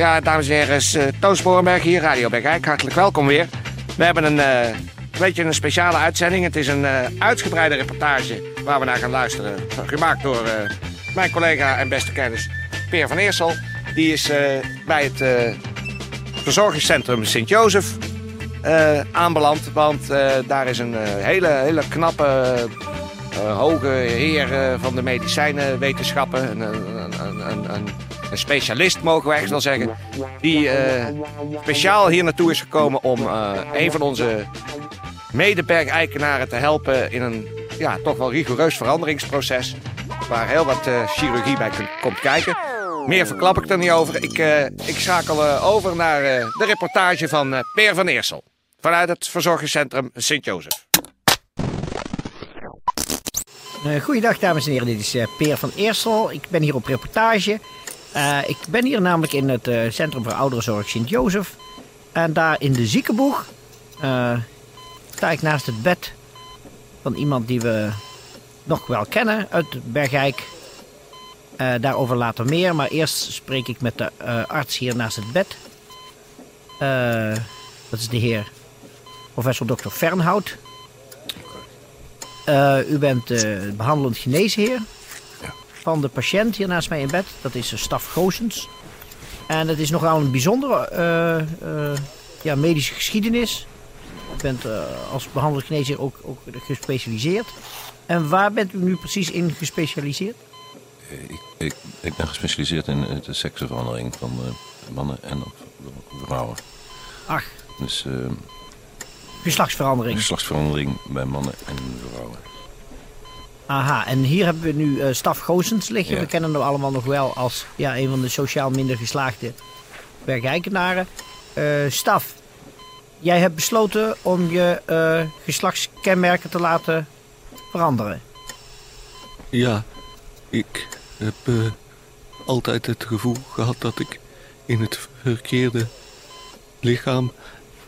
Ja, dames en heren, is, uh, Toon Sporenberg hier, Radio Bergijk. Hartelijk welkom weer. We hebben een uh, beetje een speciale uitzending. Het is een uh, uitgebreide reportage waar we naar gaan luisteren. Gemaakt door mijn collega en beste kennis Peer van Eersel. Die is bij het verzorgingscentrum Sint-Jozef aanbeland. Want daar is een hele, hele knappe, hoge heer van de medicijnenwetenschappen. Een, een, een, een specialist, mogen we echt wel zeggen. Die uh, speciaal hier naartoe is gekomen om uh, een van onze medebergeikenaren te helpen in een ja, toch wel rigoureus veranderingsproces. Waar heel wat uh, chirurgie bij komt kijken. Meer verklap ik er niet over. Ik, ik schakel over naar de reportage van Peer van Eersel. Vanuit het verzorgingscentrum Sint-Jozef. goeiedag dames en heren, dit is Peer van Eersel. Ik ben hier op reportage. Uh, ik ben hier namelijk in het uh, Centrum voor Ouderenzorg Sint-Jozef. En daar in de ziekenboeg uh, sta ik naast het bed van iemand die we nog wel kennen uit Bergijk. daarover later meer, maar eerst spreek ik met de arts hier naast het bed. dat is de heer professor Dr. Fernhout. u bent behandelend geneesheer van de patiënt hier naast mij in bed. Dat is Staf Goosens. En het is nogal een bijzondere uh, uh, ja, medische geschiedenis. U bent als geneesheer ook, ook gespecialiseerd. En waar bent u nu precies in gespecialiseerd? Ik, ik, ik ben gespecialiseerd in de seksverandering van mannen en vrouwen. Ach. Dus, geslachtsverandering. Geslachtsverandering bij mannen en vrouwen. Aha, en hier hebben we nu uh, Staf Goosens liggen. We kennen hem allemaal nog wel als ja, een van de sociaal minder geslaagde bergijkenaren. Uh, Staf, jij hebt besloten om je uh, geslachtskenmerken te laten veranderen. Ja, ik heb altijd het gevoel gehad dat ik in het verkeerde lichaam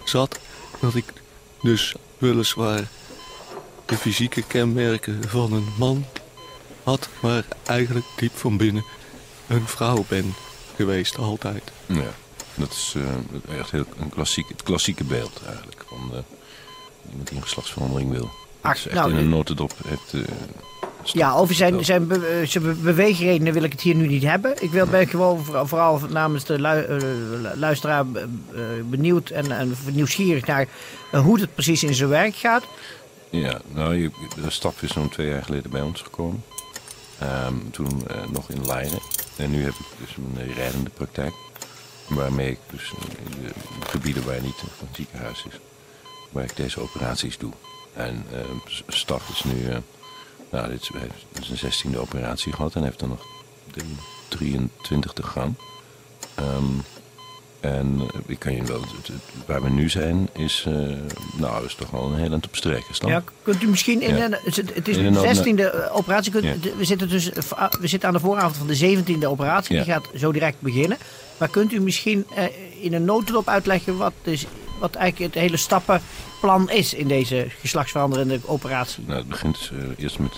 zat. Dat ik dus weliswaar de fysieke kenmerken van een man had, maar eigenlijk diep van binnen een vrouw ben geweest, altijd. Ja, dat is uh, echt heel een klassiek, het klassieke beeld eigenlijk van uh, iemand die een geslachtsverandering wil. Ach, echt nou, in een notendop het... Uh, ja, over zijn, zijn, be zijn beweegredenen wil ik het hier nu niet hebben. Ik wil, ben gewoon vooral namens de luisteraar benieuwd en, en nieuwsgierig naar hoe het precies in zijn werk gaat. Ja, nou, de stap is zo'n twee jaar geleden bij ons gekomen. Ehm, toen uh, nog in Leiden. En nu heb ik dus een rijdende praktijk. Waarmee ik dus in de gebieden waar niet een ziekenhuis is, waar ik deze operaties doe. En uh, staf is nu, nou, dit is, een zestiende operatie gehad en heeft er nog 23 te gaan. Um, en eh, ik kan je wel, waar we nu zijn, is, uh, nou, is toch wel een heel eind op. Ja, kunt u misschien in, ja. het is de zestiende eh, operatie, kunt, we, zitten dus, we zitten aan de vooravond van de zeventiende operatie, die gaat zo direct beginnen. Maar kunt u misschien uh, in een notendop uitleggen wat, is, wat eigenlijk het hele stappenplan is in deze geslachtsveranderende operatie? Nou, het begint dus, eerst met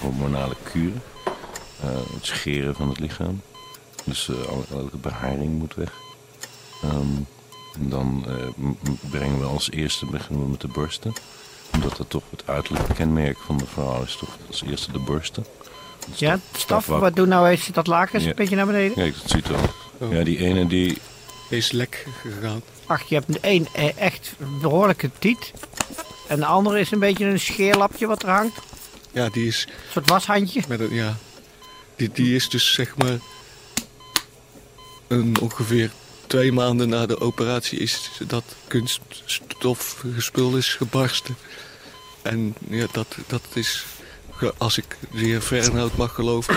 hormonale kuren, het scheren van het lichaam. Dus elke beharing moet weg. Um, en dan uh, brengen we als eerste beginnen we met de borsten. Omdat dat toch het uiterlijke kenmerk van de vrouw is. Toch als eerste de borsten. Ja, staf, wat doen nou eens dat laken ja. een beetje naar beneden? Kijk, dat ziet er oh. Ja, die ene die... Is lek gegaan. Ach, je hebt één eh, echt behoorlijke tiet. En de andere is een beetje een scheerlapje wat er hangt. Ja, die is... Een soort washandje. Met een, ja. Die, die is dus zeg maar... Een ongeveer twee maanden na de operatie is dat kunststofgespul is gebarsten. En ja, dat, dat is, als ik de heer Fernhout mag geloven,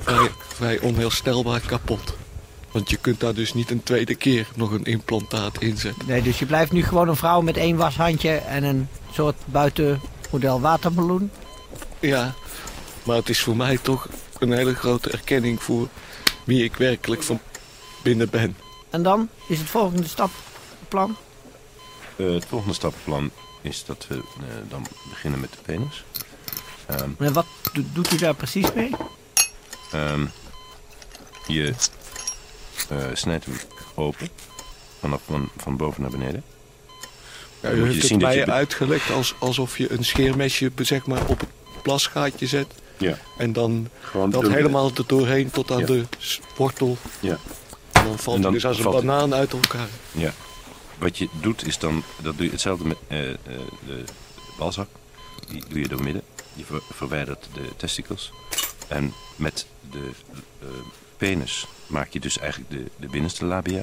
vrij, vrij onherstelbaar kapot. Want je kunt daar dus niet een tweede keer nog een implantaat inzetten. Nee, dus je blijft nu gewoon een vrouw met één washandje en een soort buitenmodel watermeloen. Ja, maar het is voor mij toch een hele grote erkenning voor wie ik werkelijk van binnen ben. En dan is het volgende stapplan. Eh, het volgende stappenplan is dat we eh, dan beginnen met de penis. Ehm, En wat do- doet u daar precies mee? ehm, je eh, snijdt hem open, vanaf van, van boven naar beneden. Ja, u heeft het mij je uitgelegd als, alsof je een scheermesje zeg maar, op het plasgaatje zet. Ja. En dan Gewoon dat helemaal er doorheen tot aan Ja. de wortel. Ja. Dan valt En dan het dus als een banaan uit elkaar. Ja. Wat je doet is dan, dat doe je hetzelfde met eh, eh, de balzak. Die doe je door midden. Je ver- verwijdert de testicles. En met de eh, penis maak je dus eigenlijk de, de binnenste labia.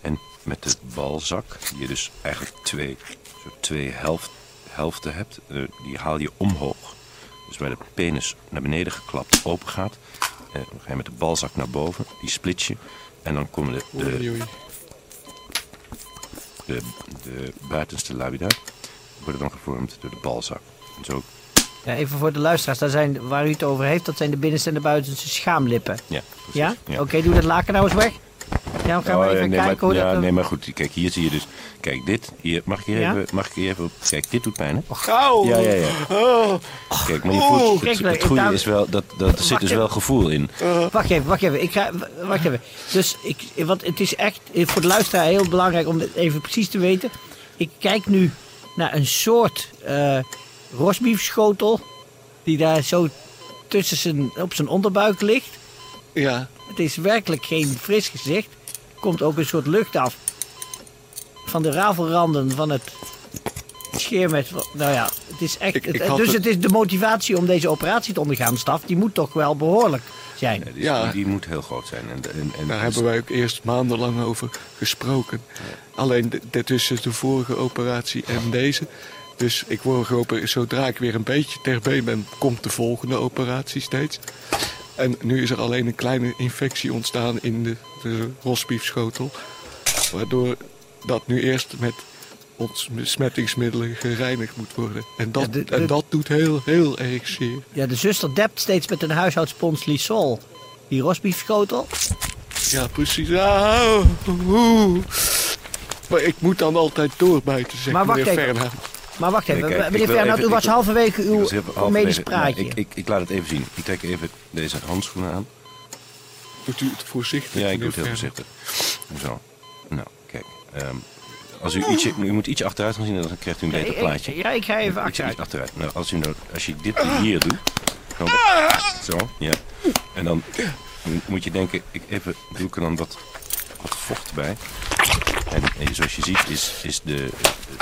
En met de balzak, die je dus eigenlijk twee, soort twee helft, helften hebt, die haal je omhoog. Dus waar de penis naar beneden geklapt open gaat, dan ga je met de balzak naar boven, die split je. En dan komen de, de, Oei, oei. de, de buitenste labida worden dan gevormd door de balzak. En zo, Ja, even voor de luisteraars, dat zijn, waar u het over heeft, dat zijn de binnenste en de buitenste schaamlippen. ja, precies. Ja? Oké, doe dat laken nou eens weg. Ja, dan gaan we Oh, even nee, kijken maar, hoe ja, dat... nee, maar goed, kijk, hier zie je dus, kijk, dit, hier, mag ik hier Ja? even, mag ik hier even, kijk, dit doet pijn, hè? Gauw! Ja, ja, ja. Kijk, maar je voelt, het, het goede is wel, dat, dat, er zit dus wel gevoel in. Wacht even, wacht even. Ik ga, wacht even. Dus ik, want het is echt voor de luisteraar heel belangrijk om het even precies te weten. Ik kijk nu naar een soort eh rosbiefschotel die daar zo tussen zijn, op zijn onderbuik ligt. Ja, Het is werkelijk geen fris gezicht. Er komt ook een soort lucht af van de rafelranden van het scheermes. Nou ja, het is echt. Ik- ik het- had dus het- het is de motivatie om deze operatie te ondergaan, staf. Die moet toch wel behoorlijk zijn. Ja, dus Ja. Die, die moet heel groot zijn. En, en, en, daar hebben wij ook eerst maandenlang over gesproken. Alleen tussen de vorige operatie en deze. Dus ik word geopereerd. Zodra ik weer een beetje ter been ben, komt de volgende operatie steeds. En nu is er alleen een kleine infectie ontstaan in de, de rosbiefschotel. Waardoor dat nu eerst met ons besmettingsmiddelen gereinigd moet worden. En dat, Ja, de- de- en dat doet heel, heel erg zeer. Ja, de zuster dept steeds met een huishoudspons Lysol. Die rosbiefschotel. Ja, precies. Ah, oeh. Maar ik moet dan altijd doorbijten, zegt Maar wacht meneer even. Maar wacht even, Nee, kijk, meneer wil Fernand, u was ik- halverwege uw halverwege- medisch nou, praatje. ik, ik, ik laat het even zien. Ik trek even deze handschoenen aan. Doet u het voorzichtig, Ja, ik doe het heel voorzichtig. Zo. Nou, kijk. ehm, als u, ietsje, u moet ietsje achteruit gaan zien, dan krijgt u een beter ik- plaatje. Ja, ik ga even achteruit. Nou, als, u nou, als je dit hier doet. Zo, zo, ja. En dan moet je denken, ik even, doe ik er dan wat, wat vocht bij. En, en zoals je ziet is, is de,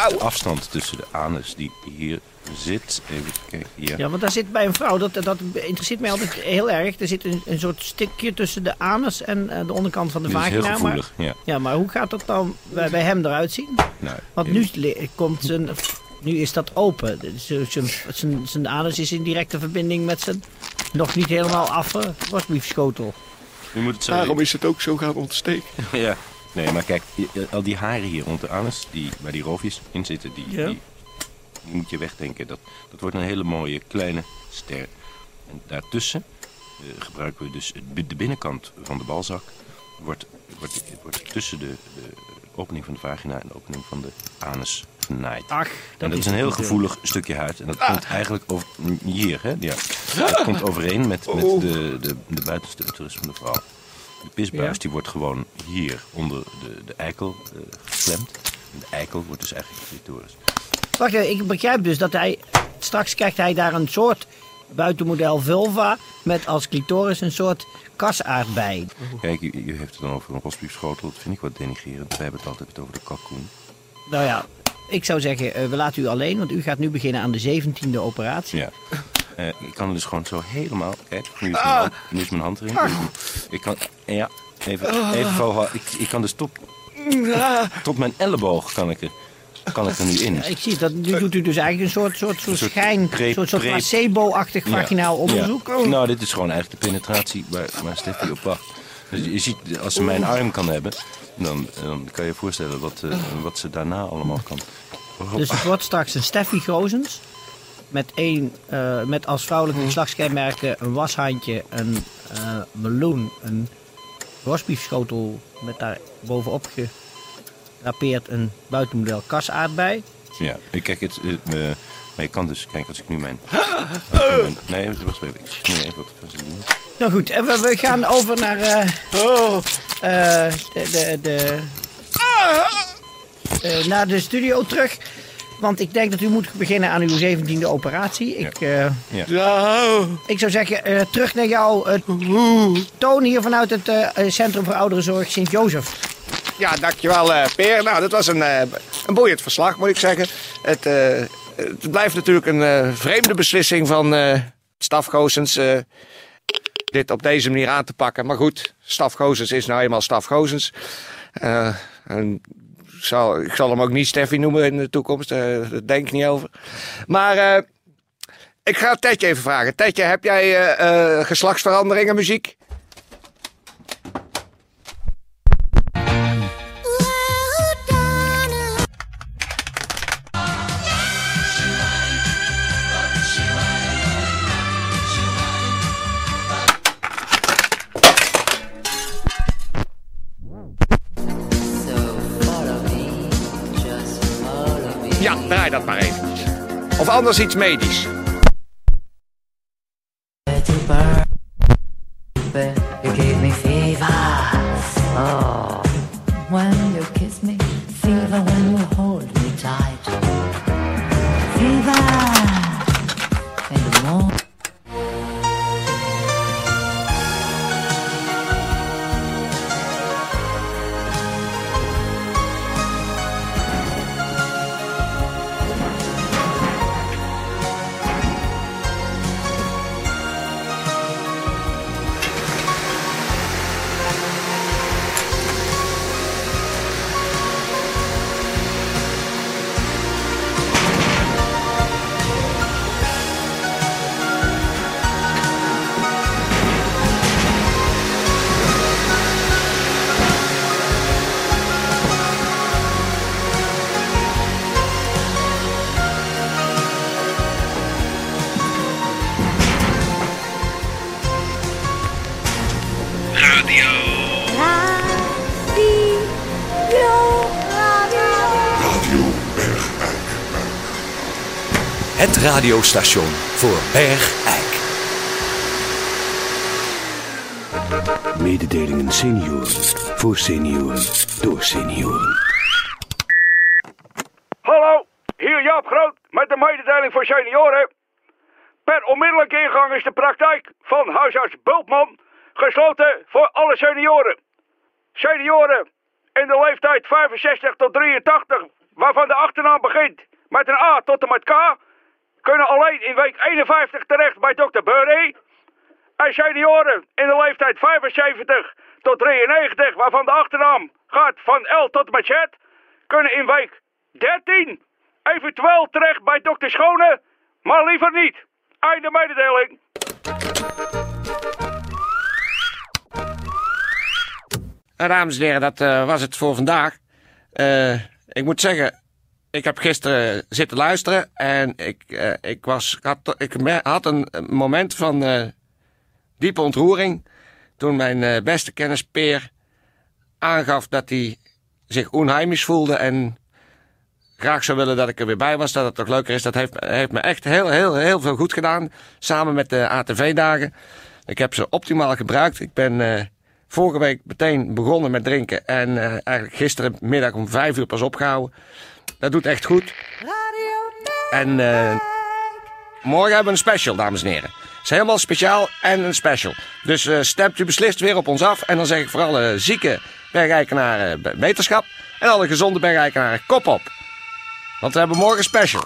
de afstand tussen de anus die hier zit. Even kijken, hier. Ja, want daar zit bij een vrouw, dat, dat interesseert mij altijd heel erg. Er zit een, een soort stikje tussen de anus en eh, de onderkant van de Dit is vagina. heel maar, gevoelig. Ja. ja, maar hoe gaat dat dan bij, bij hem eruit zien? Nou, Want nu komt zijn... Nu is dat open. Dus Zijn, zijn, zijn anus is in directe verbinding met zijn nog niet helemaal affe rosbiefschotel. u moet het zo Daarom is het ook zo gaan ontsteken. Ja, nee, maar kijk, al die haren hier rond de anus, die, waar die roofjes in zitten, die, Ja. die, die moet je wegdenken. Dat, dat wordt een hele mooie kleine ster. En daartussen eh, gebruiken we dus het de binnenkant van de balzak. Wordt, wordt, wordt tussen de, de opening van de vagina en de opening van de anus genaaid. Ach, en dat is een heel gevoelig stukje huid. En dat komt eigenlijk over, hier, hè? Ja. Dat komt overeen met, met de, de, de buitenste uterus van de vrouw. De pisbuis Ja. die wordt gewoon hier onder de, de eikel eh geklemd. En de eikel wordt dus eigenlijk de clitoris. Wacht even, ik begrijp dus dat hij... Straks krijgt hij daar een soort buitenmodel vulva... met als clitoris een soort kasaard bij. Kijk, u, u heeft het dan over een rosbiefschotel. Dat vind ik wat denigrerend. Wij hebben het altijd over de kalkoen. Nou ja, ik zou zeggen, eh, we laten u alleen... want u gaat nu beginnen aan de 17e operatie. Ja. Eh, ik kan het dus gewoon zo helemaal... Kijk, nu is mijn, hand, nu is mijn hand erin. Ik kan... Ja, even, even volhouden. Ik, ik kan dus tot, tot, mijn elleboog kan ik er kan ik er nu in. Ik zie dat nu doet u dus eigenlijk een soort, soort, soort soort schijn, pre- soort, soort placebo-achtig Ja. vaginaal onderzoek. Oh. Ja. Nou, dit is gewoon eigenlijk de penetratie waar, waar Steffi op wacht. Dus je ziet, als ze mijn arm kan hebben, dan, dan kan je je voorstellen wat, eh, wat ze daarna allemaal kan. Dus het wordt straks een Steffi Grozens. Met, één, eh, met als vrouwelijke geslachtskenmerken een washandje, een eh, meloen, een rosbiefschotel met daar bovenop gedrapeerd een buitenmodel kasaardbei. Ja, ik kijk het. eh, maar je kan dus, kijk als ik nu mijn. ik mijn- nee, wacht even. Ik zie nu even wat vaseline. Nou goed, en we, we gaan over naar eh, de, de, de, eh, naar de studio terug. Want ik denk dat u moet beginnen aan uw zeventiende operatie. Ik, eh, ik zou zeggen, eh, terug naar jou, eh, Toon hier vanuit het eh, Centrum voor Ouderenzorg Sint-Jozef. Ja, dankjewel eh Peer. Nou, dat was een, eh, een boeiend verslag, moet ik zeggen. Het, eh, het blijft natuurlijk een eh, vreemde beslissing van eh Staf Goosens... eh, dit op deze manier aan te pakken. Maar goed, Staf Goosens is nou eenmaal Staf Goosens. Eh, ik zal hem ook niet Steffi noemen in de toekomst. eh, daar denk ik niet over. Maar eh, ik ga Tetje even vragen. Tetje, heb jij eh, geslachtsveranderingen muziek? Draai dat maar even. Of anders iets medisch. Het radiostation voor Bergijk. Mededelingen senioren. Voor senioren. Door senioren. Hallo, hier Jaap Groot met de mededeling voor senioren. Per onmiddellijke ingang is de praktijk van huisarts Bultman gesloten voor alle senioren. Senioren in de leeftijd 65 tot 83, waarvan de achternaam begint met een A tot en met K, kunnen alleen in week 51 terecht bij dokter Burry. En senioren in de leeftijd 75 tot 93, waarvan de achternaam gaat van L tot Z, kunnen in week 13 eventueel terecht bij dokter Schone, maar liever niet. Einde mededeling. Dames en heren, dat eh, was het voor vandaag. Eh, ik moet zeggen, ik heb gisteren zitten luisteren en ik, eh, ik, was, had, ik had een moment van eh, diepe ontroering toen mijn eh, beste kennis Peer aangaf dat hij zich onheimisch voelde en graag zou willen dat ik er weer bij was, dat het toch leuker is. Dat heeft, heeft me echt heel, heel, heel veel goed gedaan, samen met de ATV-dagen. Ik heb ze optimaal gebruikt. Ik ben eh, vorige week meteen begonnen met drinken en eh, eigenlijk gisterenmiddag om vijf uur pas opgehouden. Dat doet echt goed. En eh, morgen hebben we een special, dames en heren. Het is helemaal speciaal en een special. Dus eh, stemt u beslist weer op ons af. En dan zeg ik voor alle zieke bergeikenaren be- beterschap. En alle gezonde bergeikenaren kop op. Want we hebben morgen special.